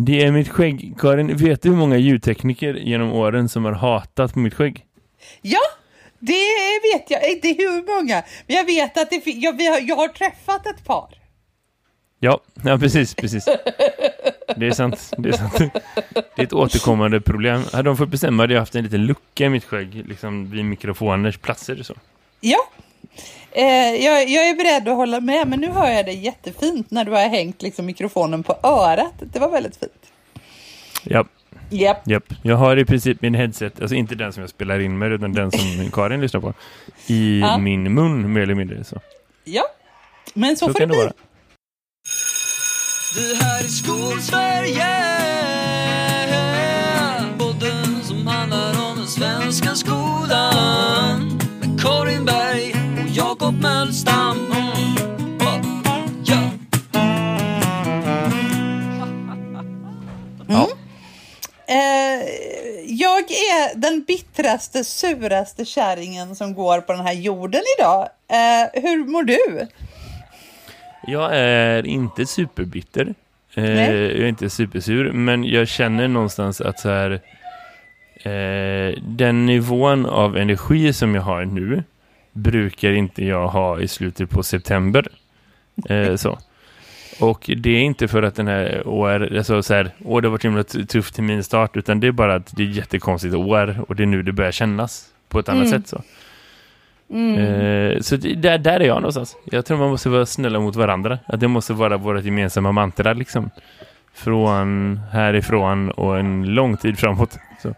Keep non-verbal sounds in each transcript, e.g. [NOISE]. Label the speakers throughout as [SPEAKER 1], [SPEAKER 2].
[SPEAKER 1] Det är mitt skägg. Karin, vet du hur många ljudtekniker genom åren som har hatat på mitt skägg?
[SPEAKER 2] Ja, det vet jag. Inte hur många. Men jag vet att det, jag, har, jag har träffat ett par.
[SPEAKER 1] Ja, ja precis, precis. Det är sant, det är sant. Det är ett återkommande problem. Hade de fått bestämma hade jag haft en liten lucka i mitt skägg, liksom vid mikrofoners platser och så.
[SPEAKER 2] Ja, eh, jag, jag, är beredd att hålla med, men nu hör jag det jättefint när du har hängt liksom, mikrofonen på örat. Det var väldigt fint.
[SPEAKER 1] Ja.
[SPEAKER 2] Yep.
[SPEAKER 1] Yep. Jag har i princip min headset, alltså inte den som jag spelar in med, utan den som [LAUGHS] Karin lyssnar på, i ja. min mun mer eller mindre. Så.
[SPEAKER 2] Ja, men så, så får det bli.
[SPEAKER 3] Det här är Skolsverige
[SPEAKER 2] Eh, jag är den bittraste, suraste kärringen som går på den här jorden idag. Eh, hur mår du?
[SPEAKER 1] Jag är inte superbitter. Eh, jag är inte supersur, men jag känner någonstans att så här, eh, den nivån av energi som jag har nu brukar inte jag ha i slutet på september. Eh, så. Och det är inte för att den här år, alltså så här, år det har varit himla tuff till min start, utan det är bara att det är jättekonstigt år och det är nu det börjar kännas på ett annat mm. sätt så. Mm. Eh, så där, där är jag någonstans. Jag tror man måste vara snälla mot varandra. Att det måste vara vårt gemensamma mantra liksom. Från härifrån och en lång tid framåt. Så.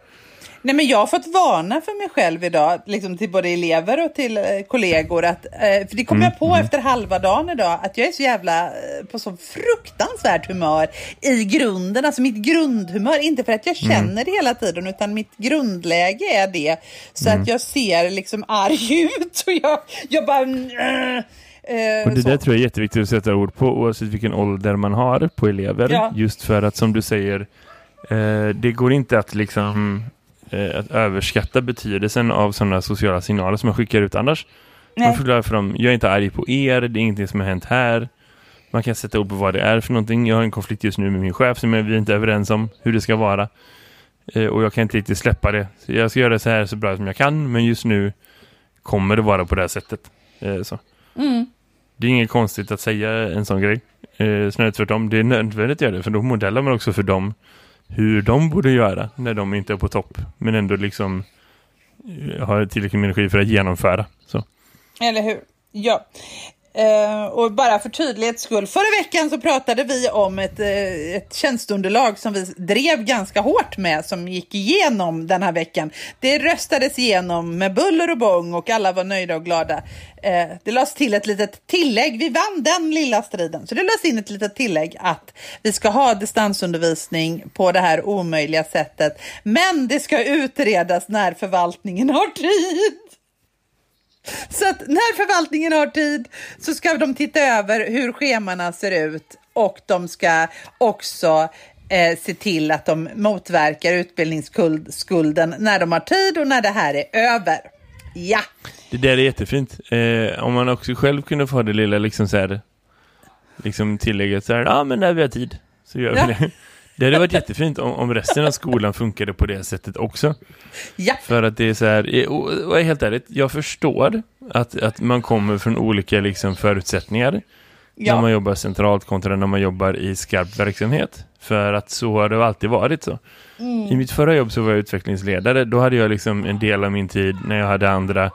[SPEAKER 2] Nej, men jag har fått varna för mig själv idag, liksom till både elever och till eh, kollegor. Att, eh, för det kom mm, jag på mm. efter halva dagen idag, att jag är så jävla eh, på så fruktansvärt humör i grunden. Alltså mitt grundhumör, inte för att jag mm. känner mm. det hela tiden, utan mitt grundläge är det. Så att mm. jag ser liksom arg [LAUGHS] ut och jag, jag bara... Äh,
[SPEAKER 1] och det så. där tror jag är jätteviktigt att sätta ord på oavsett vilken ålder man har på elever. Ja. Just för att som du säger, det går inte att liksom eh, att överskatta betydelsen av sådana sociala signaler som man skickar ut annars. Nej. Man förklarar för dem, jag är inte arg på er, det är ingenting som har hänt här. Man kan sätta på vad det är för någonting. Jag har en konflikt just nu med min chef som vi är inte överens om hur det ska vara. Eh, och jag kan inte riktigt släppa det. Så jag ska göra det så här så bra som jag kan, men just nu kommer det vara på det här sättet. Eh, så. Mm. Det är inget konstigt att säga en sån grej. Eh, snarare tvärtom, det är nödvändigt att göra det, för då modellar man också för dem hur de borde göra när de inte är på topp. Men ändå liksom eh, har tillräckligt med energi för att genomföra. Så.
[SPEAKER 2] Eller hur? Ja. Eh, och bara för tydlighets skull, förra veckan så pratade vi om ett, eh, ett tjänsteunderlag som vi drev ganska hårt med som gick igenom den här veckan. Det röstades igenom med buller och bång och alla var nöjda och glada. Eh, det lades till ett litet tillägg, vi vann den lilla striden, så det lades in ett litet tillägg att vi ska ha distansundervisning på det här omöjliga sättet, men det ska utredas när förvaltningen har tid. Så att när förvaltningen har tid så ska de titta över hur schemana ser ut och de ska också eh, se till att de motverkar utbildningsskulden när de har tid och när det här är över. Ja.
[SPEAKER 1] Det där är jättefint. Eh, om man också själv kunde få det lilla liksom så här, liksom tillägget så här, ja ah, men när vi har tid så gör vi ja. det. Det hade varit jättefint om, om resten av skolan funkade på det sättet också.
[SPEAKER 2] Ja.
[SPEAKER 1] För att det är så här, och, helt ärligt, jag förstår att, att man kommer från olika liksom, förutsättningar ja. när man jobbar centralt kontra när man jobbar i skarp verksamhet. För att så har det alltid varit så. Mm. I mitt förra jobb så var jag utvecklingsledare. Då hade jag liksom en del av min tid när jag hade andra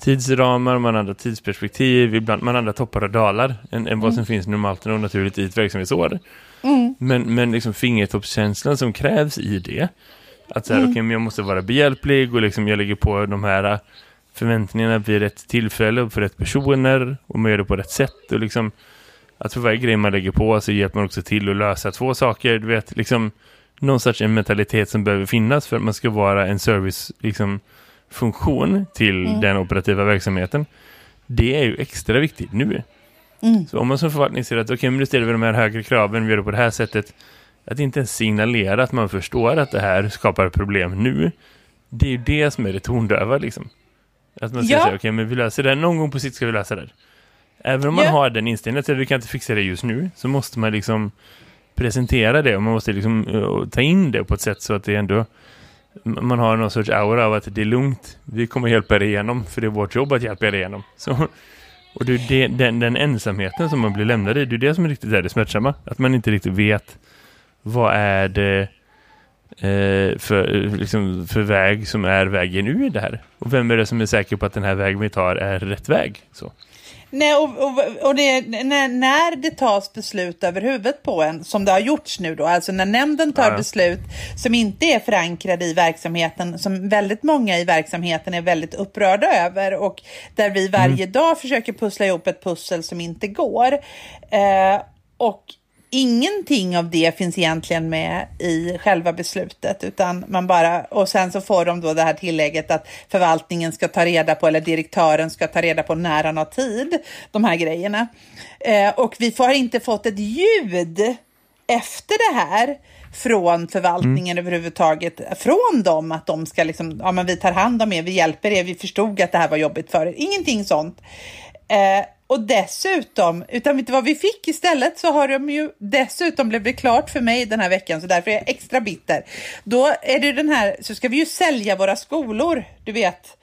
[SPEAKER 1] tidsramar, man andra tidsperspektiv, ibland man andra toppar och dalar än, än mm. vad som finns normalt och naturligt i ett verksamhetsår. Mm. Men, men liksom fingertoppskänslan som krävs i det. Att säga, mm. okej, okay, jag måste vara behjälplig och liksom jag lägger på de här äh, förväntningarna vid rätt tillfälle och för rätt personer och man gör det på rätt sätt och liksom att för varje grej man lägger på så hjälper man också till att lösa två saker, du vet, liksom någon sorts en mentalitet som behöver finnas för att man ska vara en service liksom, funktion till mm. den operativa verksamheten. Det är ju extra viktigt nu. Mm. Så om man som förvaltning ser att okej, okay, men nu ställer vi de här högre kraven, vi gör det på det här sättet. Att inte ens signalera att man förstår att det här skapar problem nu. Det är ju det som är det tondöva liksom. Att man säger ja. okej, okay, men vi löser det. Någon gång på sikt ska vi lösa det. Även om man ja. har den inställningen att vi kan inte fixa det just nu, så måste man liksom presentera det och man måste liksom uh, ta in det på ett sätt så att det ändå man har någon sorts aura av att det är lugnt. Vi kommer hjälpa er igenom för det är vårt jobb att hjälpa er igenom. [LAUGHS] Så, och det är det, den, den ensamheten som man blir lämnad i, det är det som är riktigt är det smärtsamma. Att man inte riktigt vet vad är det eh, för, eh, liksom, för väg som är vägen ur det här. Och vem är det som är säker på att den här vägen vi tar är rätt väg? Så.
[SPEAKER 2] Nej, och, och, och det, när, när det tas beslut över huvudet på en, som det har gjorts nu då, alltså när nämnden tar ja. beslut som inte är förankrade i verksamheten, som väldigt många i verksamheten är väldigt upprörda över och där vi varje mm. dag försöker pussla ihop ett pussel som inte går. Eh, och ingenting av det finns egentligen med i själva beslutet utan man bara och sen så får de då det här tillägget att förvaltningen ska ta reda på eller direktören ska ta reda på när han har tid. De här grejerna eh, och vi har inte fått ett ljud efter det här från förvaltningen mm. överhuvudtaget, från dem att de ska liksom, ja men vi tar hand om er, vi hjälper er, vi förstod att det här var jobbigt för er, ingenting sånt. Eh, och dessutom, utan vet du vad vi fick istället så har de ju dessutom blivit klart för mig den här veckan så därför är jag extra bitter. Då är det den här, så ska vi ju sälja våra skolor, du vet.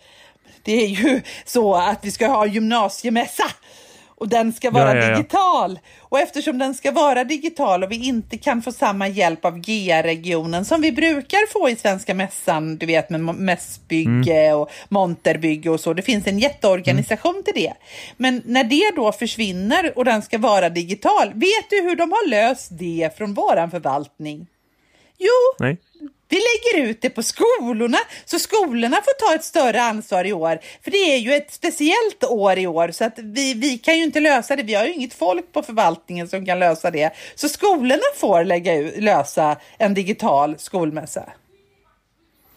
[SPEAKER 2] Det är ju så att vi ska ha gymnasiemässa och den ska vara ja, ja, ja. digital. Och eftersom den ska vara digital och vi inte kan få samma hjälp av GA-regionen som vi brukar få i Svenska Mässan, du vet med mässbygge mm. och monterbygge och så. Det finns en jätteorganisation mm. till det. Men när det då försvinner och den ska vara digital, vet du hur de har löst det från våran förvaltning? Jo,
[SPEAKER 1] Nej.
[SPEAKER 2] Vi lägger ut det på skolorna så skolorna får ta ett större ansvar i år. För det är ju ett speciellt år i år så att vi, vi kan ju inte lösa det. Vi har ju inget folk på förvaltningen som kan lösa det. Så skolorna får lägga ut, lösa en digital skolmässa.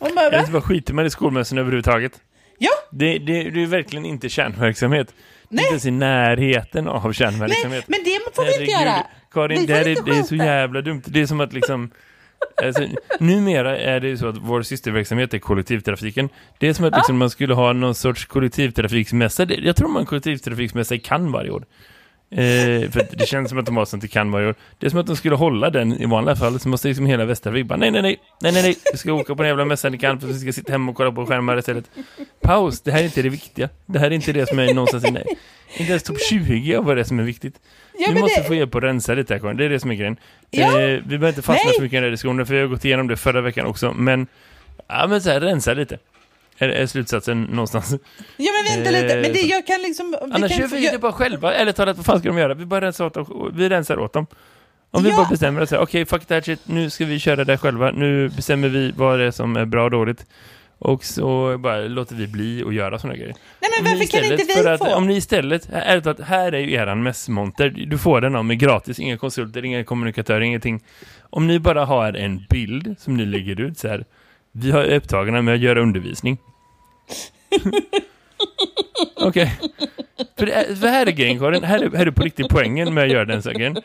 [SPEAKER 1] Eller vad skiter man i skolmässan överhuvudtaget?
[SPEAKER 2] Ja.
[SPEAKER 1] Det, det, det är verkligen inte kärnverksamhet. Nej. Inte ens i närheten av kärnverksamhet.
[SPEAKER 2] Nej, men det får vi inte göra.
[SPEAKER 1] Karin, det, är, det är så jävla dumt. Det är som att liksom Alltså, numera är det ju så att vår systerverksamhet är kollektivtrafiken. Det är som att liksom, man skulle ha någon sorts kollektivtrafiksmässa. Jag tror man kollektivtrafiksmässa Cannes varje år. Eh, för det känns som att de har sånt i år. Det är som att de skulle hålla den i vanliga fall. Så måste liksom hela Västervik bara, nej, nej, nej, nej, nej, nej. Vi ska åka på den jävla mässan i Cannes för vi ska sitta hemma och kolla på skärmar istället. Paus, det här är inte det viktiga. Det här är inte det som är någonstans i nej. Inte ens topp 20 av vad det är som är viktigt. Ja, vi måste det... få hjälp att rensa lite här, Det är det som är grejen. Ja. Eh, vi behöver inte fastna Nej. så mycket i den här diskussionen, för vi har gått igenom det förra veckan också. Men, ja, men så här, rensa lite. Är, är slutsatsen någonstans.
[SPEAKER 2] Ja, men vänta lite. Men det eh, jag kan liksom...
[SPEAKER 1] Annars kan, gör vi det bara själva. Eller talat, vad fan ska de göra? Vi bara rensar åt dem. Vi rensar åt dem. Om vi bara bestämmer oss, okej, okay, fuck that shit, nu ska vi köra det själva. Nu bestämmer vi vad det är som är bra och dåligt. Och så bara låter vi bli att göra sådana grejer.
[SPEAKER 2] Nej, men varför kan inte vi
[SPEAKER 1] att,
[SPEAKER 2] få?
[SPEAKER 1] Om ni istället, är att här är ju eran mässmonter. Du får den av mig gratis, inga konsulter, inga kommunikatörer, ingenting. Om ni bara har en bild som ni lägger ut så här. Vi har upptagna med att göra undervisning. [LAUGHS] Okej. För, för här är grejen, Karin. Här är, här är på riktigt poängen med att göra den saken.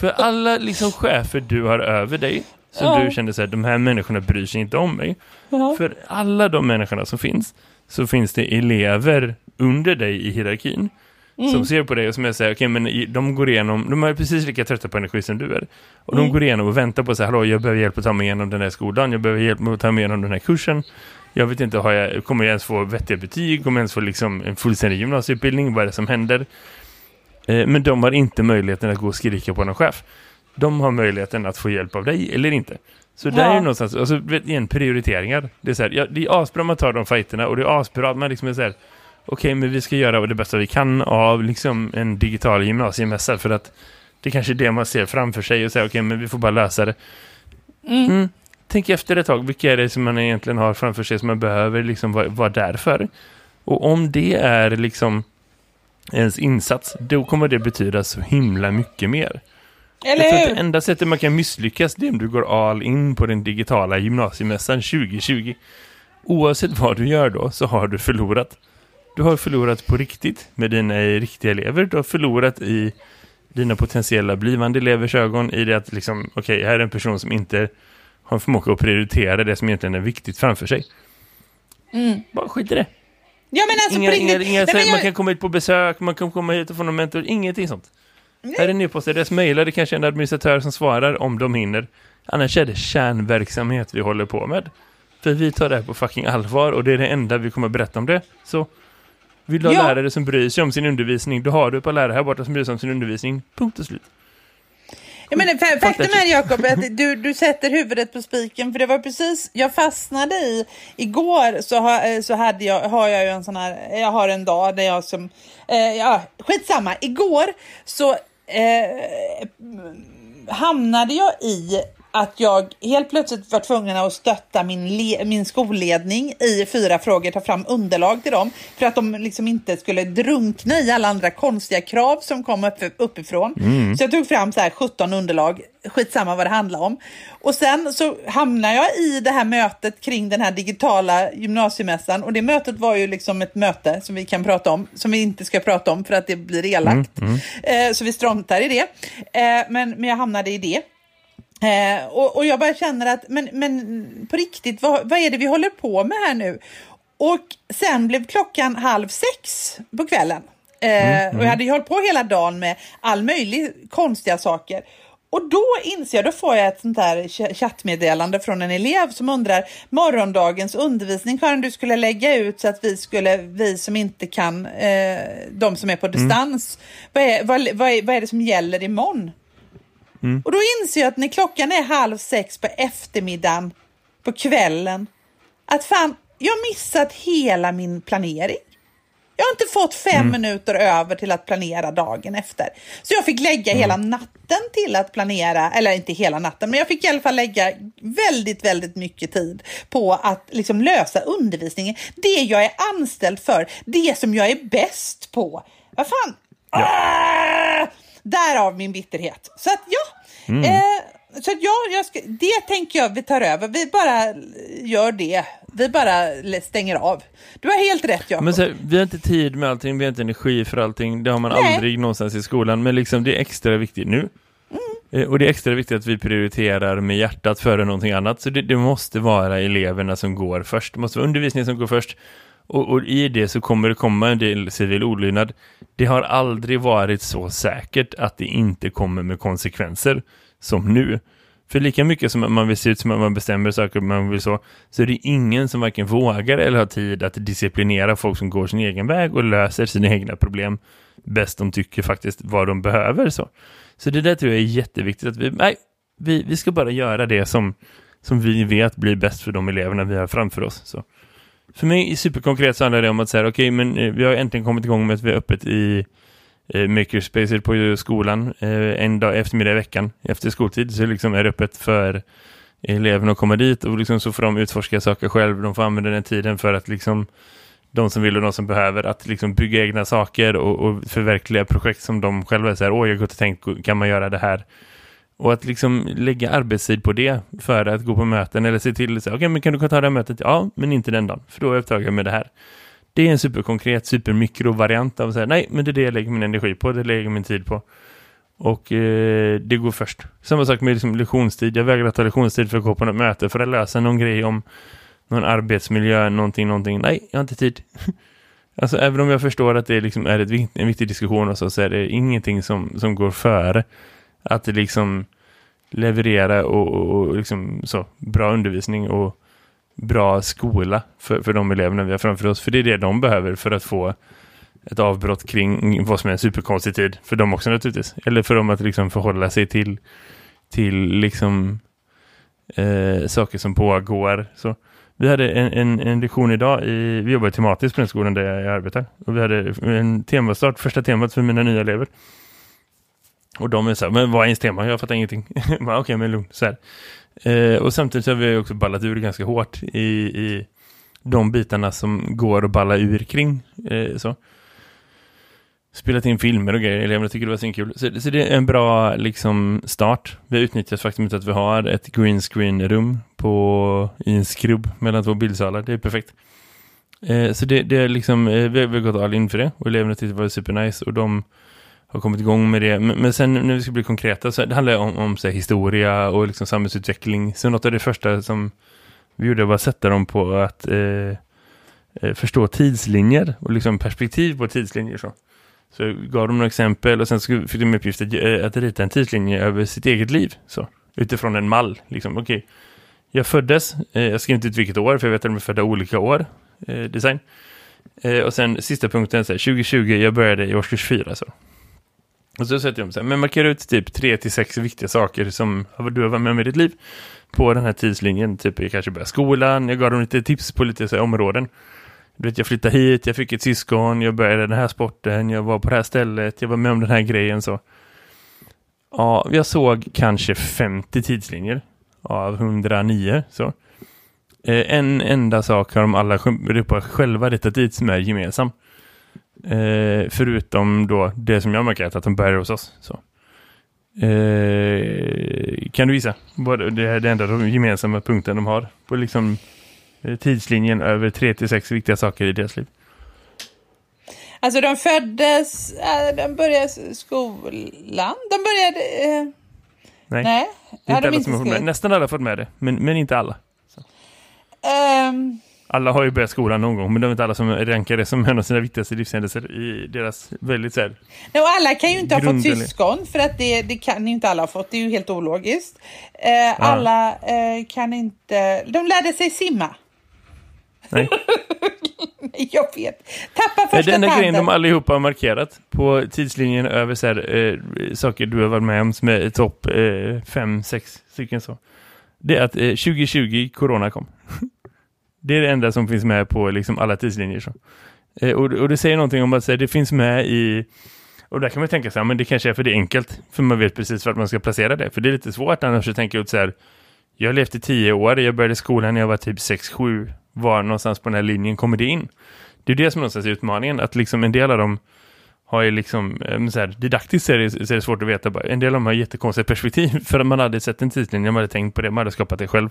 [SPEAKER 1] För alla liksom chefer du har över dig som ja. du kände så här, de här människorna bryr sig inte om mig. Ja. För alla de människorna som finns så finns det elever under dig i hierarkin mm. som ser på dig och som är så här, okej okay, men de går igenom, de är precis lika trötta på energi som du är. Och mm. de går igenom och väntar på så här, hallå jag behöver hjälp att ta mig igenom den här skolan, jag behöver hjälp att ta mig igenom den här kursen. Jag vet inte, har jag, kommer jag ens få vettiga betyg? Kommer jag ens få liksom en fullständig gymnasieutbildning? Vad är det som händer? Eh, men de har inte möjligheten att gå och skrika på någon chef de har möjligheten att få hjälp av dig eller inte. Så ja. där är det någonstans, alltså igen, prioriteringar. Det är så här, ja, det är asbra att man tar de fighterna och det är asbra att man liksom är så här, okej men vi ska göra det bästa vi kan av liksom en digital gymnasiemässa för att det kanske är det man ser framför sig och säger okej men vi får bara lösa det. Mm. Mm. Tänk efter ett tag, vilka är det som man egentligen har framför sig som man behöver liksom vara, vara där för? Och om det är liksom ens insats, då kommer det betyda så himla mycket mer.
[SPEAKER 2] Eller jag
[SPEAKER 1] tror att det enda sättet man kan misslyckas det är om du går all in på den digitala gymnasiemässan 2020. Oavsett vad du gör då så har du förlorat. Du har förlorat på riktigt med dina riktiga elever. Du har förlorat i dina potentiella blivande elevers ögon i det att liksom, okej, okay, här är en person som inte har förmåga att prioritera det som egentligen är viktigt framför sig.
[SPEAKER 2] Mm.
[SPEAKER 1] Bara skit i det.
[SPEAKER 2] Ja, men alltså,
[SPEAKER 1] inga, inga, inga, Nej, jag... Man kan komma hit på besök, man kan komma hit och få någon mentor, ingenting sånt. Här är en e-postadress, mejla, det kanske är en administratör som svarar om de hinner. Annars är det kärnverksamhet vi håller på med. För vi tar det här på fucking allvar och det är det enda vi kommer berätta om det. Så vill du ha
[SPEAKER 2] Ja.
[SPEAKER 1] lärare som bryr sig om sin undervisning, då har du ett par lärare här borta som bryr sig om sin undervisning. Punkt och slut.
[SPEAKER 2] Jag menar, fa- faktum är Jakob att [LAUGHS] du, du sätter huvudet på spiken för det var precis, jag fastnade i, igår så, ha, eh, så hade jag, har jag ju en sån här, jag har en dag där jag som, eh, ja skitsamma, igår så eh, hamnade jag i att jag helt plötsligt var tvungen att stötta min, le, min skolledning i fyra frågor, ta fram underlag till dem för att de liksom inte skulle drunkna i alla andra konstiga krav som kom upp, uppifrån. Så jag tog fram så här 17 underlag, skitsamma vad det handlar om. Och sen så hamnade jag i det här mötet kring den här digitala gymnasiemässan och det mötet var ju liksom ett möte som vi kan prata om, som vi inte ska prata om för att det blir elakt. Eh, så vi struntar i det. Eh, men, men jag hamnade i det. Eh, och, och jag bara känner att, men, men på riktigt, vad, vad är det vi håller på med här nu? Och sen blev klockan halv sex på kvällen. Eh, Och jag hade ju hållit på hela dagen med all möjlig konstiga saker. Och då inser jag, då får jag ett sånt här ch- chattmeddelande från en elev som undrar morgondagens undervisning, Karin, du skulle lägga ut så att vi skulle, vi som inte kan, eh, de som är på distans, vad, är, vad, vad, är, vad är det som gäller imorgon? Och då inser jag att när klockan är halv sex på eftermiddagen, på kvällen, att fan, jag har missat hela min planering. Jag har inte fått fem minuter över till att planera dagen efter. Så jag fick lägga hela natten till att planera, eller inte hela natten, men jag fick i alla fall lägga väldigt, väldigt mycket tid på att liksom lösa undervisningen. Det jag är anställd för, det som jag är bäst på. Vad fan? Ah! Därav min bitterhet. Så att ja, eh, så att ja jag ska, det tänker jag vi tar över. Vi bara gör det. Vi bara stänger av. Du har helt rätt Jakob.
[SPEAKER 1] Men så här, vi har inte tid med allting, vi har inte energi för allting. Det har man
[SPEAKER 2] Nej.
[SPEAKER 1] aldrig någonstans i skolan. Men liksom det är extra viktigt nu. Eh, Och det är extra viktigt att vi prioriterar med hjärtat före någonting annat. Så det, det måste vara eleverna som går först. Det måste vara undervisningen som går först. Och, och i det så kommer det komma en del civil olydnad. Det har aldrig varit så säkert att det inte kommer med konsekvenser som nu. För lika mycket som man vill se ut som att man bestämmer saker man vill så, så är det ingen som varken vågar eller har tid att disciplinera folk som går sin egen väg och löser sina egna problem bäst de tycker faktiskt vad de behöver. Så, så det där tror jag är jätteviktigt att vi, nej, vi, vi ska bara göra det som, som vi vet blir bäst för de eleverna vi har framför oss. Så. För mig superkonkret så handlar det om att säga okej, men eh, vi har äntligen kommit igång med att vi är öppet i eh, Makerspace på skolan eh, en dag eftermiddag i veckan efter skoltid så liksom är det öppet för eleverna att komma dit och liksom så får de utforska saker själv. De får använda den tiden för att liksom de som vill och de som behöver att liksom bygga egna saker och, och förverkliga projekt som de själva säger, åh jag har gått och tänkt, kan man göra det här? Och att liksom lägga arbetstid på det för att gå på möten eller se till, så, okej men kan du ta det här mötet? Ja, men inte den dagen, för då är jag upptagen med det här. Det är en superkonkret, supermikrovariant av att säga, nej men det är det jag lägger min energi på, det lägger min tid på. Och eh, det går först. Samma sak med liksom, lektionstid. Jag vägrar ta lektionstid för att gå på något möte för att lösa någon grej om någon arbetsmiljö, någonting, någonting. Nej, jag har inte tid. [LAUGHS] alltså även om jag förstår att det liksom är ett, en viktig diskussion och så, så är det ingenting som, som går före att liksom leverera och, och, och liksom så, bra undervisning och bra skola för, för de eleverna vi har framför oss. För det är det de behöver för att få ett avbrott kring vad som är en superkonstig tid. För dem också naturligtvis. Eller för dem att liksom förhålla sig till, till liksom eh, saker som pågår. Så vi hade en, en, en lektion idag, i, vi jobbar tematiskt på den skolan där jag arbetar. Och vi hade en temastart, första temat för mina nya elever. Och de är så här, men vad är ens tema? Jag fattar ingenting. [LAUGHS] Okej, okay, men lugn. Så här. Eh, och samtidigt så har vi också ballat ur ganska hårt i, i de bitarna som går att balla ur kring. Eh, så. Spelat in filmer och grejer, eleverna tycker det var så kul. Så, så det är en bra liksom, start. Vi har utnyttjat faktumet att vi har ett green screen rum i en skrubb mellan två bildsalar. Det är perfekt. Eh, så det, det är liksom, eh, vi, har, vi har gått all in för det och eleverna tyckte det var supernice och de har kommit igång med det. Men, men sen när vi ska bli konkreta så det handlar det om, om så här, historia och liksom samhällsutveckling. Så något av det första som vi gjorde var att sätta dem på att eh, eh förstå tidslinjer och liksom perspektiv på tidslinjer. Så. Så gav de några exempel och sen fick de uppgift att, eh, att rita en tidslinje över sitt eget liv. Så, utifrån en mall. Liksom, okay. Jag föddes, eh, jag skrev inte ut vilket år för jag vet att de är födda olika år. Eh, design. Eh, och sen sista punkten, så här, 2020, jag började i årskurs 4. Så. Och så sätter de så här, men markera ut typ tre till sex viktiga saker som du har varit med om i ditt liv på den här tidslinjen. Typ jag kanske började skolan, jag gav dem lite tips på lite så här, områden. Du vet, jag flyttade hit, jag fick ett syskon, jag började den här sporten, jag var på det här stället, jag var med om den här grejen så. Ja, jag såg kanske 50 tidslinjer av 109 så. Eh, en enda sak har de alla själva ritat dit som är gemensam. Eh, förutom då det som jag markerat att de börjar hos oss. Så. Eh, kan du visa? Det är det enda de gemensamma punkten de har på liksom eh, tidslinjen över tre till sex viktiga saker i deras liv.
[SPEAKER 2] Alltså de föddes, äh, de började skolan, de började... Eh,
[SPEAKER 1] nej, nej, det är inte alla som har fått med. Nästan alla har fått med det, men, men inte alla. Um, alla har ju börjat skolan någon gång, men de är inte alla som rankar det som en av sina viktigaste livshändelser i deras väldigt så här,
[SPEAKER 2] Nej, och alla kan ju inte ha fått syskon, för att det, det kan inte alla ha fått, det är ju helt ologiskt. Eh, ja. Alla eh, kan inte, de lärde sig simma.
[SPEAKER 1] Nej. [LAUGHS]
[SPEAKER 2] jag vet. Tappa första
[SPEAKER 1] Den enda grejen de allihopa har markerat på tidslinjen över så här, eh, saker du har varit med om som är topp eh, fem, sex stycken så. Det är att eh, 2020 corona kom. [LAUGHS] Det är det enda som finns med på liksom alla tidslinjer. Så. Eh, och, och det säger någonting om att här, det finns med i... Och där kan man tänka sig, men det kanske är för det är enkelt. För man vet precis vart man ska placera det. För det är lite svårt annars att tänka ut så här... Jag har levt i tio år, jag började skolan när jag var typ 6-7. Var någonstans på den här linjen kommer det in? Det är det som är utmaningen. Att liksom en del av dem har ju liksom, eh, så här, didaktiskt är det, så är det svårt att veta. En del av dem har jättekonstiga perspektiv [LAUGHS] för att man hade sett en tidslinje, man hade tänkt på det, man hade skapat det själv.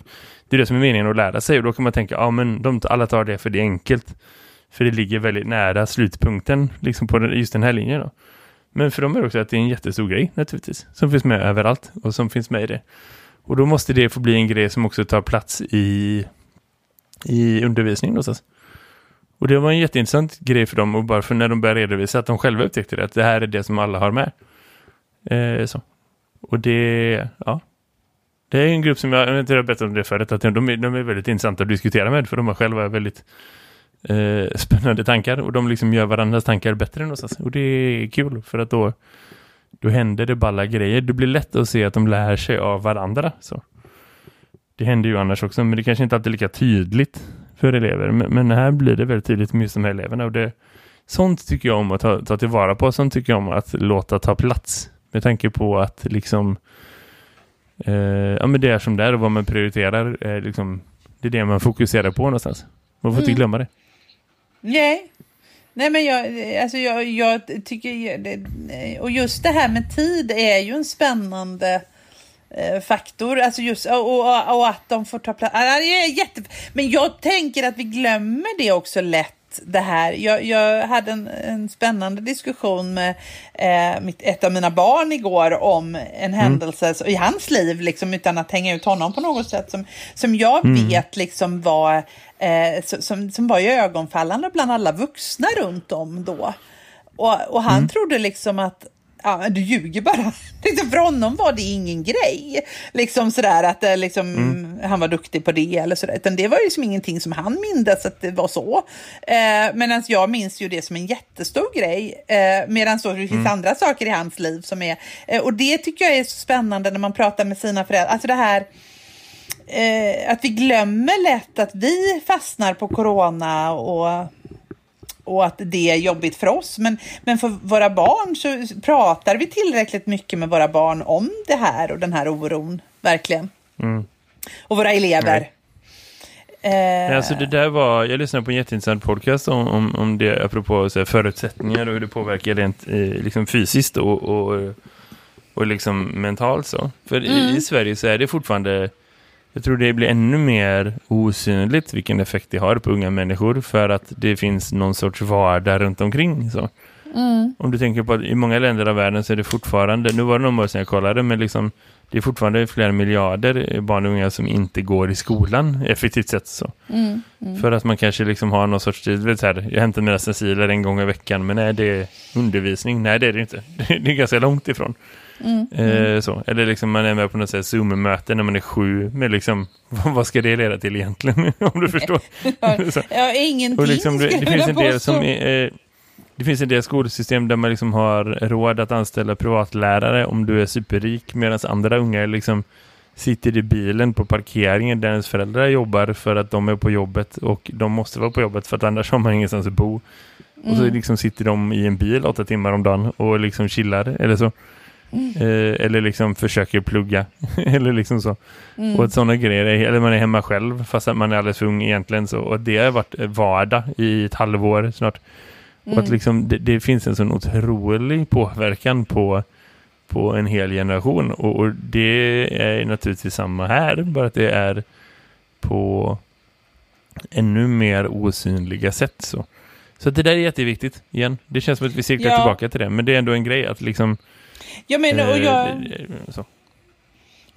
[SPEAKER 1] Det är det som är meningen att lära sig och då kan man tänka, ja men de, alla tar det för det är enkelt. För det ligger väldigt nära slutpunkten liksom på just den här linjen då. Men för dem är det också att det är en jättestor grej naturligtvis, som finns med överallt och som finns med i det. Och då måste det få bli en grej som också tar plats i, i undervisningen någonstans. Och det var en jätteintressant grej för dem och bara för när de började redovisa att de själva upptäckte det, att det här är det som alla har med. Eh, så. Och det, ja. Det är en grupp som jag, jag inte har berättat om det förut, att de är, de är väldigt intressanta att diskutera med för de har själva väldigt eh, spännande tankar och de liksom gör varandras tankar bättre än oss. Och det är kul för att då, då händer det balla grejer. Det blir lätt att se att de lär sig av varandra. Så. Det händer ju annars också, men det kanske inte alltid är lika tydligt för elever. Men, men här blir det väldigt tydligt med just de här eleverna. Och det, sånt tycker jag om att ta, ta tillvara på. Sånt tycker jag om att låta ta plats. Med tanke på att liksom eh, ja, men det är som det är och vad man prioriterar. Eh, liksom, det är det man fokuserar på någonstans. Man får mm. inte glömma det.
[SPEAKER 2] Nej. Nej men jag, alltså jag, jag tycker och just det här med tid är ju en spännande faktor. Alltså just, och, och, och, att de får ta plats. jätte... Men jag tänker att vi glömmer det också lätt det här. Jag, jag hade en, en, spännande diskussion med eh, mitt, ett av mina barn igår om en mm. händelse i hans liv, liksom, utan att hänga ut honom på något sätt, som, som jag mm. vet liksom var, eh, som, som var ögonfallande bland alla vuxna runt om då. Och, och han mm. trodde liksom att ja, du ljuger bara. [LAUGHS] Liksom för honom var det ingen grej. Liksom sådär att eh, liksom, mm. han var duktig på det eller sådär. Utan det var ju liksom ingenting som han mindes att det var så. Eh, Medan jag minns ju det som en jättestor grej. Eh, Medan så det finns mm. andra saker i hans liv som är... Eh, och det tycker jag är så spännande när man pratar med sina föräldrar. Alltså det här... Eh, att vi glömmer lätt att vi fastnar på corona och och att det är jobbigt för oss. Men, men för våra barn så pratar vi tillräckligt mycket med våra barn om det här och den här oron, verkligen. Mm. Och våra elever.
[SPEAKER 1] Nej. Eh, alltså det där var, jag lyssnade på en jätteintressant podcast om, om, om det apropå så här, förutsättningar och hur det påverkar rent eh, liksom fysiskt och, och, och liksom mentalt så. För mm. i, i Sverige så är det fortfarande jag tror det blir ännu mer osynligt vilken effekt det har på unga människor för att det finns någon sorts vardag runt omkring. Så. Mm. Om du tänker på att i många länder av världen så är det fortfarande, nu var det några år sedan jag kollade, men liksom det är fortfarande flera miljarder barn och unga som inte går i skolan effektivt sett så.
[SPEAKER 2] Mm, mm.
[SPEAKER 1] För att man kanske liksom har någon sorts tid, vet så här, jag hämtar mina stenciler en gång i veckan, men är det undervisning? Nej, det är det inte. [LAUGHS] Det är ganska långt ifrån.
[SPEAKER 2] Mm,
[SPEAKER 1] Eh, så. Eller liksom man är med på något sätt Zoom-möte när man är sju, men liksom, [LAUGHS] vad ska det leda till egentligen? [LAUGHS] Om du förstår. [LAUGHS]
[SPEAKER 2] Ja, ingenting
[SPEAKER 1] Och liksom, det, det finns en del som är, eh, det finns en del skolsystem där man liksom har råd att anställa privatlärare om du är superrik medan andra unga liksom sitter i bilen på parkeringen där ens föräldrar jobbar för att de är på jobbet och de måste vara på jobbet för att annars har man ingenstans att bo. Och så
[SPEAKER 2] Mm.
[SPEAKER 1] liksom sitter de i en bil åtta timmar om dagen och liksom chillar eller så.
[SPEAKER 2] Mm.
[SPEAKER 1] Eh, eller liksom försöker plugga. [LAUGHS] eller liksom så.
[SPEAKER 2] Mm.
[SPEAKER 1] Och sådana grejer, eller man är hemma själv fast att man är alldeles för ung egentligen. Så, och det har varit vardag i ett halvår snart. Och att
[SPEAKER 2] Mm.
[SPEAKER 1] liksom, det, det finns en sån otrolig påverkan på, på en hel generation. Och, och det är naturligtvis samma här, bara att det är på ännu mer osynliga sätt. Så, så det där är jätteviktigt igen. Det känns som att vi cirklar
[SPEAKER 2] Ja.
[SPEAKER 1] tillbaka till det. Men det är ändå en grej att liksom...
[SPEAKER 2] Jag menar, och
[SPEAKER 1] eh,
[SPEAKER 2] jag...
[SPEAKER 1] eh, så.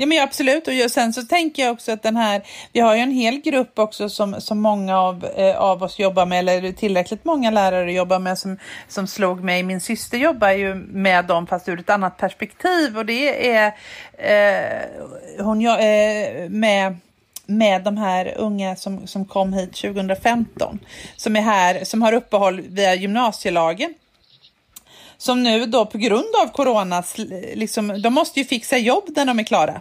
[SPEAKER 2] Ja, men absolut. Och jag, sen så tänker jag också att den här, vi har ju en hel grupp också som, som många av, eh, av oss jobbar med, eller tillräckligt många lärare jobbar med som, som slog mig. Min syster jobbar ju med dem fast ur ett annat perspektiv och det är eh, hon eh, med med de här unga som, som kom hit 2015 som är här, som har uppehåll via gymnasielagen som nu då på grund av corona, liksom, de måste ju fixa jobb när de är klara. [LAUGHS]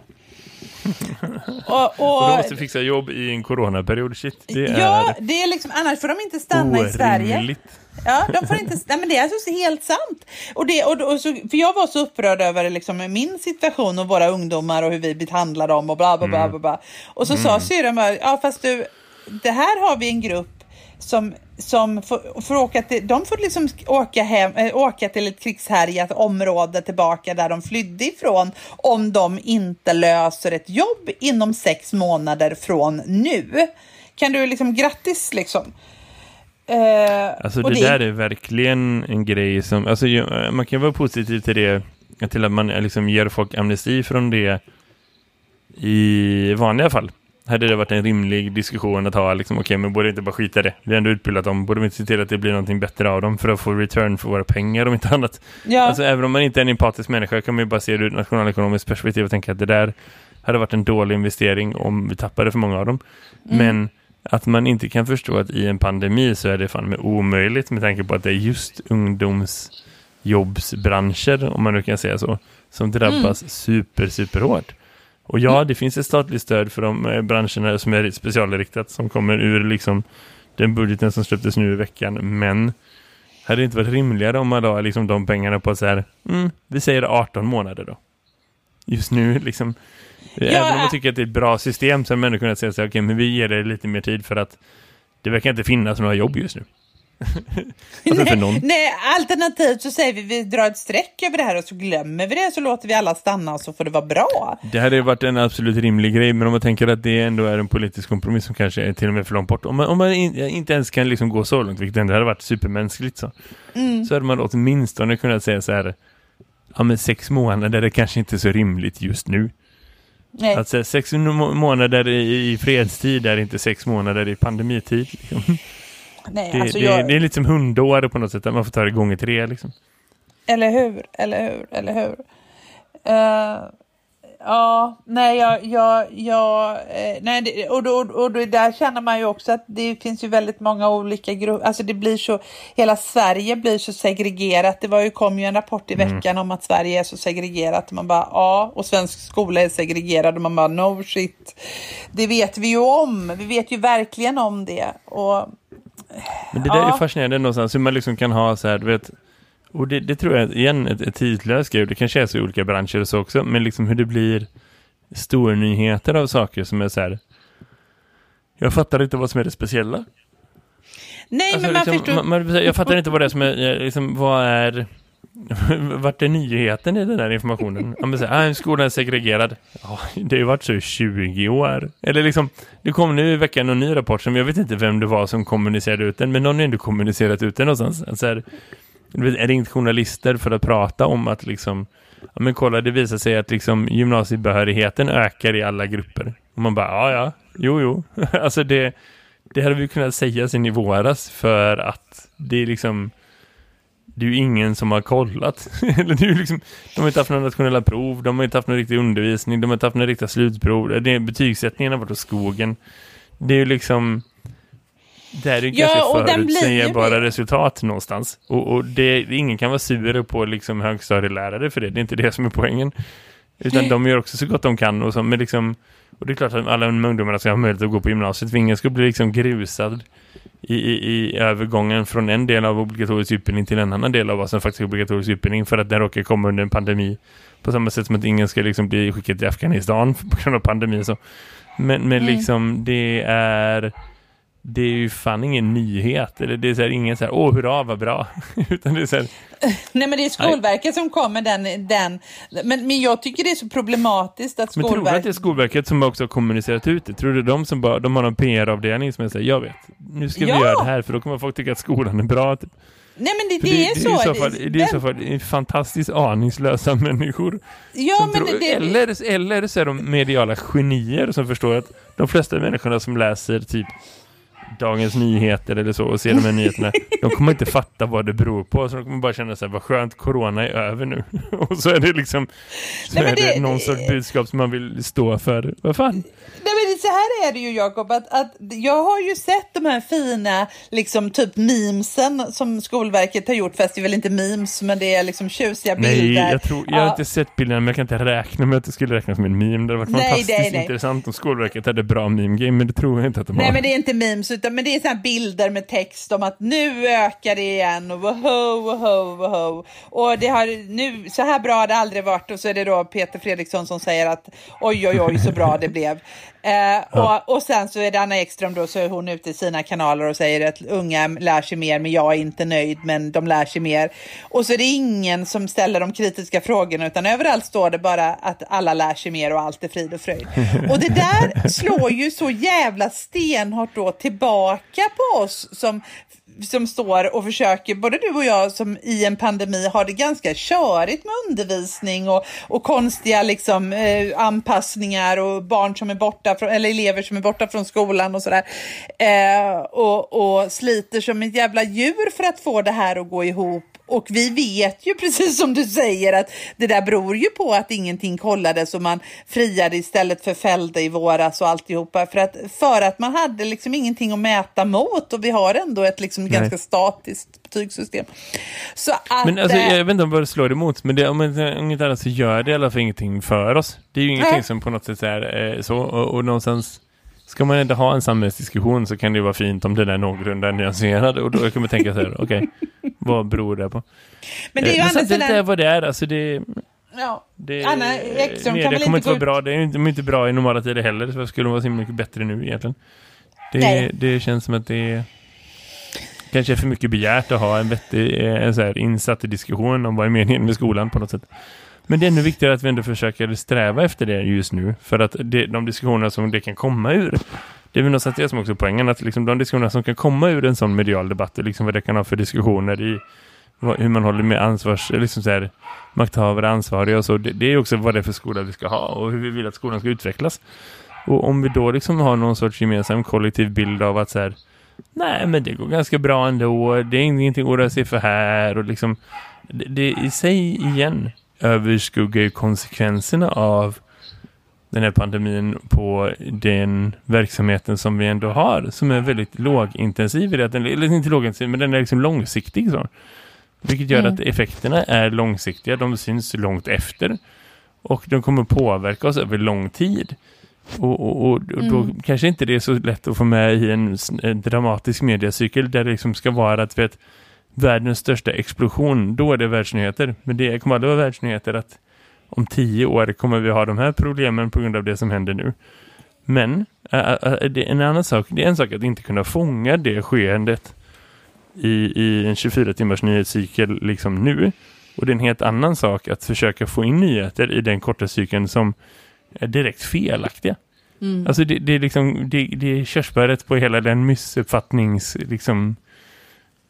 [SPEAKER 2] Och, och,
[SPEAKER 1] Och de måste fixa jobb i en coronaperiod. Shit, det är
[SPEAKER 2] ja, det är liksom, annars får de inte stanna i Sverige.
[SPEAKER 1] orimligt.
[SPEAKER 2] Ja, de får inte, nej men det är alltså helt sant. Och det, och, och så, för jag var så upprörd över liksom, min situation och våra ungdomar och hur vi behandlar dem och bla bla bla. bla, bla. Och så sa syrran ja fast du, det här har vi en grupp som, som får, får åka till, de får liksom åka, hem, äh, åka till ett krigshärjat område tillbaka där de flydde ifrån om de inte löser ett jobb inom sex månader från nu. Kan du liksom, grattis liksom. Eh,
[SPEAKER 1] Alltså
[SPEAKER 2] och
[SPEAKER 1] det, där är verkligen en grej som, alltså ju- man kan vara positiv till det, till att man eh, liksom ger folk amnesti från det i vanliga fall. Hade det varit en rimlig diskussion att ha, liksom, okej men borde inte bara skita det. Vi har ändå utbildat dem, borde vi inte se till att det blir någonting bättre av dem för att få return för våra pengar om inte annat.
[SPEAKER 2] Ja.
[SPEAKER 1] Alltså även om man inte är en empatisk människa kan man ju bara se det ur ett nationalekonomiskt perspektiv och tänka att det där hade varit en dålig investering om vi tappade för många av dem. Men att man inte kan förstå att i en pandemi så är det fan med omöjligt med tanke på att det är just ungdomsjobbsbranscher, om man nu kan säga så, som drabbas super, super hårt. Och ja, det finns ett statligt stöd för de eh, branscherna som är specialriktat som kommer ur liksom den budgeten som släpptes nu i veckan. Men hade det inte varit rimligare om man la liksom de pengarna på så här, mm, vi säger 18 månader då. Just nu liksom. Även om man tycker att det är ett bra system så har man ändå kunnat säga så här, okej men vi ger det lite mer tid för att det verkar inte finnas några jobb just nu. Alltså för någon.
[SPEAKER 2] Nej, alternativt så säger vi vi drar ett streck över det här och så glömmer vi det så låter vi alla stanna och så får det vara bra.
[SPEAKER 1] Det hade ju varit en absolut rimlig grej, men om man tänker att det ändå är en politisk kompromiss som kanske är till och med för långt bort. Om man, om man in, inte ens kan liksom gå så långt, vilket ändå hade varit supermänskligt så, så hade man åtminstone kunnat säga så här, ja men sex månader är kanske inte så rimligt just nu.
[SPEAKER 2] Nej.
[SPEAKER 1] Säga sex må- månader i, i fredstid är inte sex månader i pandemitid. Liksom.
[SPEAKER 2] Nej,
[SPEAKER 1] Det,
[SPEAKER 2] alltså
[SPEAKER 1] det,
[SPEAKER 2] jag,
[SPEAKER 1] det är lite som hundår på något sätt, att man får ta det gånger tre liksom.
[SPEAKER 2] Eller hur, eller hur, eller hur. Eh, ja, nej, jag, jag, jag eh, nej, det, och, då, och då, där känner man ju också att det finns ju väldigt många olika grupper, alltså det blir så, hela Sverige blir så segregerat. Det var ju, kom ju en rapport i veckan om att Sverige är så segregerat. Man bara, ja, och svensk skola är segregerad och man bara, no shit. Det vet vi ju om, vi vet ju verkligen om det. Och
[SPEAKER 1] Men det där
[SPEAKER 2] Ja.
[SPEAKER 1] är fascinerande någonstans, hur man liksom kan ha så här, du vet, och det, det tror jag igen ett, ett tidlöst grej, det kanske är så i olika branscher och så också, men liksom hur det blir stora nyheter av saker som är så här, jag fattar inte vad som är det speciella.
[SPEAKER 2] nej,
[SPEAKER 1] Alltså,
[SPEAKER 2] men man
[SPEAKER 1] liksom,
[SPEAKER 2] förstår.
[SPEAKER 1] man, man, jag fattar inte vad det är som är, liksom, vad är, [LAUGHS] vart är nyheten i den här informationen? Ja, men så här, ah, skolan är segregerad. Ja, det har ju varit så i 20 år. Eller liksom, det kom nu i veckan en ny rapport som jag vet inte vem det var som kommunicerade ut den, men någon har ändå kommunicerat ut den någonstans. Alltså här, är ringt journalister för att prata om att liksom ja, men kolla det visar sig att liksom gymnasiebehörigheten ökar i alla grupper. Och man bara, ja ja, jo jo. [LAUGHS] alltså det, det hade vi kunnat säga sen i våras för att det är liksom det är ju ingen som har kollat. [LAUGHS] Eller det är liksom, de har inte haft några nationella prov, de har inte haft någon riktig undervisning, de har inte haft några riktiga slutprov. Det är betygssättningen har varit hos skogen. Det är ju liksom det är ju ja, ganska förutsägbara blir... resultat någonstans. Och, och det, ingen kan vara sur på liksom högstadielärare för det. Det är inte det som är poängen. Utan de gör också så gott de kan. Och, så, men liksom, och det är klart att alla ungdomarna ska ha möjlighet att gå på gymnasiet. Ingen ska bli liksom grusad i, i, i övergången från en del av obligatorisk utbildning till en annan del av vad som faktiskt är obligatorisk utbildning för att den råkar komma under en pandemi. På samma sätt som att ingen ska liksom bli skickad till Afghanistan [LAUGHS] på grund av pandemi. Så. Men, men mm. liksom det är det är ju fan ingen nyhet. Eller det är så här, ingen så här, åh hurra vad bra. [LAUGHS] Utan det är så här, [LAUGHS]
[SPEAKER 2] Nej men det är Skolverket nej. som kommer den, den men, men jag tycker det är så problematiskt att Skolverket...
[SPEAKER 1] Men tror du att det är Skolverket som också har kommunicerat ut det? Tror du de som bara, de har en PR-avdelning som säger, jag vet, nu ska ja. vi göra det här för då kommer folk tycka att skolan är bra. Typ.
[SPEAKER 2] Nej men det, det, det, är så. Det är i så
[SPEAKER 1] fall, det är i så fall fantastiskt aningslösa [LAUGHS] människor.
[SPEAKER 2] Ja, men
[SPEAKER 1] tror, det, eller, eller så är de mediala genier som förstår att de flesta människorna som läser typ Dagens Nyheter eller så och ser de här nyheterna. [LAUGHS] De kommer inte fatta vad det beror på. Så de kommer bara känna sig vad skönt, corona är över nu. [LAUGHS] och så är det liksom så Nej, är det, det, någon sorts budskap som man vill stå för. Vad fan?
[SPEAKER 2] Nej så här är det ju Jakob, att, att jag har ju sett de här fina liksom typ memesen som Skolverket har gjort, fast det är väl inte memes men det är liksom tjusiga bilder.
[SPEAKER 1] Nej, jag, tror, jag har inte sett bilderna men jag kan inte räkna med att det skulle räknas som en meme. Det hade varit nej, fantastiskt nej, nej. intressant om Skolverket hade bra meme-game, men det tror jag inte att de
[SPEAKER 2] nej,
[SPEAKER 1] har.
[SPEAKER 2] Nej men det är inte memes utan men det är sådana bilder med text om att nu ökar det igen och woho, woho, woho. Och det har nu, så här bra har det aldrig varit och så är det då Peter Fredriksson som säger att oj, oj, oj, så bra det blev. Eh, ja. och, och sen så är det Anna Ekström då, så är hon ute i sina kanaler och säger att unga lär sig mer, men jag är inte nöjd, men de lär sig mer. Och så är det ingen som ställer de kritiska frågorna, utan överallt står det bara att alla lär sig mer och allt är frid och fröjd. [LAUGHS] Och det där slår ju så jävla stenhårt då tillbaka på oss som som står och försöker, både du och jag som i en pandemi har det ganska körigt med undervisning och, och konstiga liksom, eh, anpassningar och barn som är borta, från, eller elever som är borta från skolan och sådär. Eh, och, och sliter som ett jävla djur för att få det här att gå ihop och vi vet ju [LAUGHS] precis som du säger att det där beror ju på att ingenting kollades och man friade istället för fällde i våras och alltihopa. För att, för att man hade liksom ingenting att mäta mot och vi har ändå ett liksom ganska statiskt betygssystem. Så att,
[SPEAKER 1] men alltså, jag vet inte vad det slår emot, men det, om inget annat så gör det i alla fall ingenting för oss. Det är ju ingenting nej. som på något sätt är eh, så och, och någonstans ska man inte ha en samhällsdiskussion så kan det vara fint om den är någorlunda nyanserad och då kan man tänka så här, okej, okay, [LAUGHS] vad beror det på? Men det är ju eh, men samtidigt är vad det är, alltså det...
[SPEAKER 2] Ja,
[SPEAKER 1] det, Anna Ekström kan väl inte, inte vara ut... bra, det är inte, de är inte bra i normala tider heller, så skulle de vara så mycket bättre nu egentligen. Det, det känns som att det är kanske är för mycket begärt att ha en vettig, eh, en så här insatt diskussion om vad är meningen med skolan på något sätt. Men det är ännu viktigare att vi ändå försöker sträva efter det just nu. För att det, de diskussioner som det kan komma ur det är väl något det som också poängen att liksom de diskussioner som kan komma ur en sån medial debatt och liksom vad det kan ha för diskussioner i hur man håller med ansvars liksom så här, makthavare, ansvariga och så. Det, det, är också vad det är för skola vi ska ha och hur vi vill att skolan ska utvecklas. Och om vi då liksom har någon sorts gemensam kollektiv bild av att så här, nej men det går ganska bra ändå, det är ingenting att oroa sig för här och liksom det, det i sig igen överskuggar ju konsekvenserna av den här pandemin på den verksamheten som vi ändå har som är väldigt lågintensiv eller inte lågintensiv men den är liksom långsiktig så. Vilket gör mm. att effekterna är långsiktiga, de syns långt efter och de kommer påverka oss över lång tid. Och, och, och, och då mm. kanske inte det är så lätt att få med i en, en dramatisk mediecykel där det liksom ska vara att vet, världens största explosion, då är det världsnyheter. Men det kommer aldrig vara världsnyheter att om tio år kommer vi ha de här problemen på grund av det som händer nu. Men det är en annan sak. Det är en sak att inte kunna fånga det skeendet i, i en 24 timmars nyhetscykel liksom nu. Och det är en helt annan sak att försöka få in nyheter i den korta cykeln som är direkt felaktiga. Mm. Alltså det, det, är liksom det, det är körsbäret på hela den missuppfattnings liksom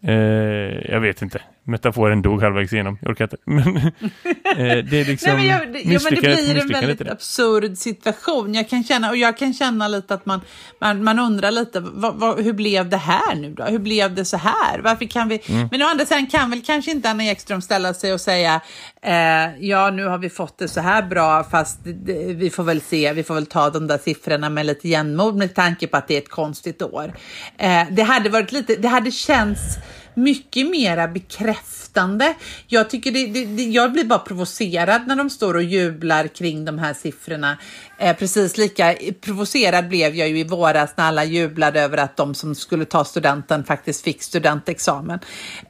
[SPEAKER 1] Eh, jag vet inte metaforen dog halvvägs igenom. Jag orkar inte. [LAUGHS] Men, eh, det är liksom
[SPEAKER 2] Nej, men, jag, det, ja, men det blir en väldigt absurd situation. Jag kan känna, och jag kan känna lite att man, man, man undrar lite, vad, vad, hur blev det här nu då? Hur blev det så här? Varför kan vi... Mm. Men å andra sidan kan väl kanske inte Anna Ekström ställa sig och säga, eh, ja nu har vi fått det så här bra, fast det, vi får väl se, vi får väl ta de där siffrorna med lite jämnmod med tanke på att det är ett konstigt år. Eh, det hade varit lite, det hade känts mycket mera bekräftande. Jag, tycker det, det, det, jag blir bara provocerad när de står och jublar kring de här siffrorna. Eh, precis lika provocerad blev jag ju i våras när alla jublade över att de som skulle ta studenten faktiskt fick studentexamen.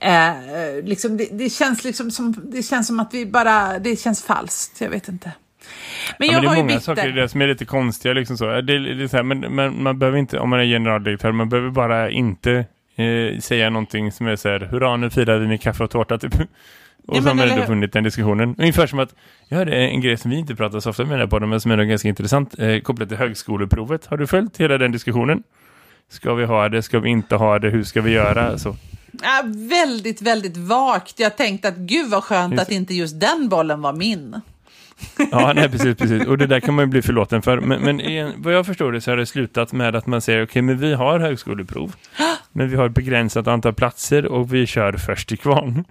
[SPEAKER 2] Eh, liksom, det, det, känns liksom som, det känns som att vi bara, det känns falskt, jag vet inte.
[SPEAKER 1] Men, ja, men det är många saker i det som är lite konstiga. Liksom så. Det, det är så här, men, men, man behöver inte, om man är generaldirektör, man behöver bara inte eh, säga någonting som är så här, hurra nu firar vi med kaffe och tårta typ. [LAUGHS] Och ja, så har man ändå funnit den diskussionen. Ungefär som att, jag hörde en grej som vi inte pratar så ofta med på den, men som är ganska intressant, eh, kopplat till högskoleprovet. Har du följt hela den diskussionen? Ska vi ha det? Ska vi inte ha det? Hur ska vi göra? Så.
[SPEAKER 2] Ja, väldigt, väldigt vagt. Jag tänkte att gud vad skönt just. att inte just den bollen var min. [LAUGHS]
[SPEAKER 1] Ja, nej, precis, precis. Och det där kan man ju bli förlåten för. Men, men en, vad jag förstår det så har det slutat med att man säger okej, okay, men vi har högskoleprov. [GASPS] Men vi har ett begränsat antal platser och vi kör först till kvarn.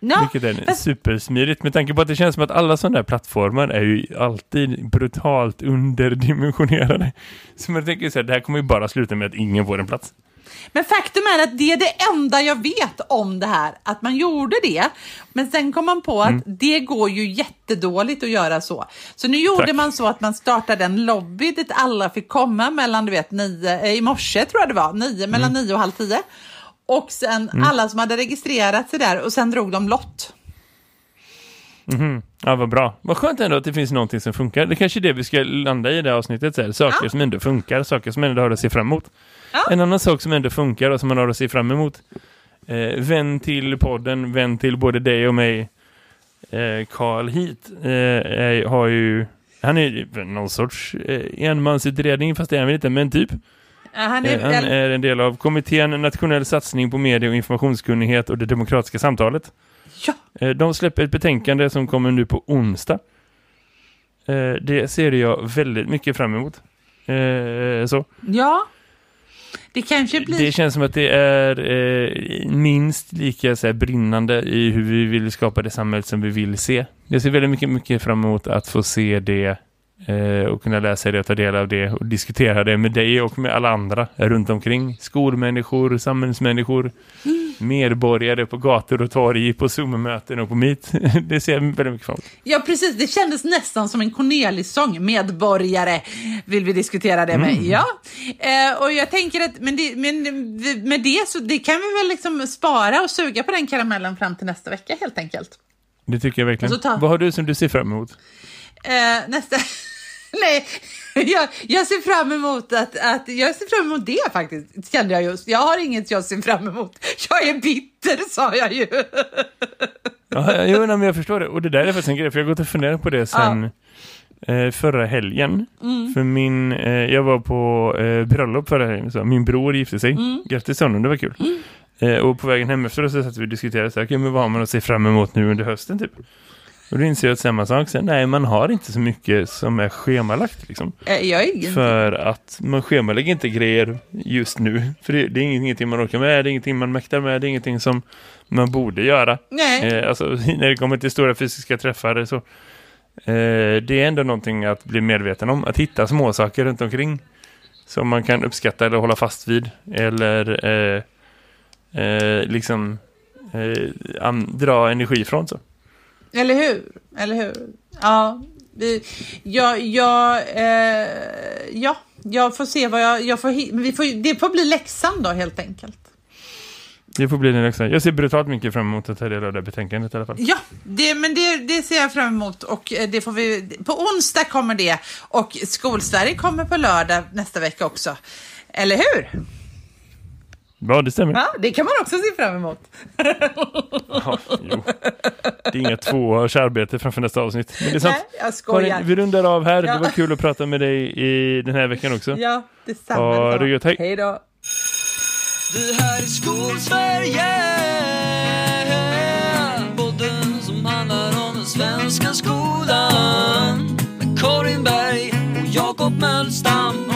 [SPEAKER 1] No, Vilket är fast... supersmidigt med tanke på att det känns som att alla sådana här plattformar är ju alltid brutalt underdimensionerade. Så man tänker så här, det här kommer ju bara sluta med att ingen får en plats.
[SPEAKER 2] Men faktum är att det är det enda jag vet om det här, att man gjorde det. Men sen kom man på att mm. det går ju jättedåligt att göra så. Så nu gjorde Tack. man så att man startade en lobby dit alla fick komma mellan, du vet, nio, eh, i morse tror jag det var, nio, mellan mm. nio och halv tio. Och sen mm. alla som hade registrerat sig där och sen drog de lott.
[SPEAKER 1] Mm. Ja, vad bra. Vad skönt ändå att det finns någonting som funkar. Det är kanske är det vi ska landa i det avsnittet. Så här. Saker ja. som ändå funkar, saker som ändå har att se fram emot. Ja. En annan sak som ändå funkar och som man har att se fram emot. Eh, vän till podden, vän till både dig och mig. Eh, Carl Hit eh, har ju... Han är någon sorts eh, enmansutredning, fast det är han väl inte, men typ. Han är, han är en del av kommittén Nationell satsning på medie- och informationskunnighet och det demokratiska samtalet.
[SPEAKER 2] Ja.
[SPEAKER 1] Eh, de släpper ett betänkande som kommer nu på onsdag. Eh, det ser jag väldigt mycket fram emot. Eh, så.
[SPEAKER 2] Ja. Det kanske blir...
[SPEAKER 1] Det känns som att det är minst lika så här, brinnande i hur vi vill skapa det samhälle som vi vill se. Jag ser väldigt mycket, mycket fram emot att få se det och kunna läsa det och ta del av det och diskutera det med dig och med alla andra runt omkring. Skolmänniskor, samhällsmänniskor. Mm medborgare på gator och torg, på Zoom-möten och på Meet. [LAUGHS] Det ser jag väldigt mycket fram
[SPEAKER 2] Ja, precis. Det kändes nästan som en Cornelis-sång. Medborgare vill vi diskutera det med. Mm. Ja, eh, och jag tänker att men det, men, med det så det kan vi väl liksom spara och suga på den karamellen fram till nästa vecka helt enkelt.
[SPEAKER 1] Det tycker jag verkligen. Ta... Vad har du som du ser fram emot?
[SPEAKER 2] Eh, nästa... [LAUGHS] Nej, [LAUGHS] jag, jag, ser fram emot att, att, jag ser fram emot det faktiskt, kände jag just. Jag har inget jag ser fram emot. Jag är bitter, sa jag ju.
[SPEAKER 1] ja, jo, men jag förstår det. Och det där är faktiskt en grej, för jag har gått och funderat på det sen ja. eh, förra helgen. Mm. För min, eh, jag var på eh, bröllop förra helgen, så min bror gifte sig. Mm. Grattis honom, det var kul. Mm. Eh, och på vägen hem efter så satt vi och diskuterade så här, okay, men vad har man att se fram emot nu under hösten typ? Och då inser att samma sak. Så, nej, man har inte så mycket som är schemalagt. Liksom.
[SPEAKER 2] Eh, jag är
[SPEAKER 1] För att man schemalägger inte grejer just nu. För det, det, är ingenting man orkar med, det är ingenting man mäktar med, det är ingenting som man borde göra.
[SPEAKER 2] Nej.
[SPEAKER 1] Eh, alltså, [LAUGHS] när det kommer till stora fysiska träffar så eh, det är ändå någonting att bli medveten om. Att hitta små saker runt omkring som man kan uppskatta eller hålla fast vid. Eller eh, eh liksom eh, dra energi från så.
[SPEAKER 2] Eller hur? Eller hur? Ja, vi, ja, ja, eh, ja, jag får se vad jag, jag får, vi får, det får bli läxan då helt enkelt.
[SPEAKER 1] Det får bli din läxa. Jag ser brutalt mycket fram emot att ta del av det betänkandet i alla fall.
[SPEAKER 2] Ja, det, men det, det ser jag fram emot och eh, det får vi, på onsdag kommer det och Skolsverige kommer på lördag nästa vecka också. Eller hur?
[SPEAKER 1] Ja, det stämmer.
[SPEAKER 2] Ja, det kan man också se fram emot.
[SPEAKER 1] ja, jo. Det är inga två arbete framför nästa avsnitt. Men det är sant.
[SPEAKER 2] Nej, jag skojar. Karin,
[SPEAKER 1] vi rundar av här. Ja. Det var kul att prata med dig i den här veckan också.
[SPEAKER 2] Ja, detsamma. Ha
[SPEAKER 1] det gött. Hej.
[SPEAKER 2] Hej då.
[SPEAKER 3] Det här är Skolsverige Podden som handlar om den svenska skolan Med Karin Berg och Jakob Mölstam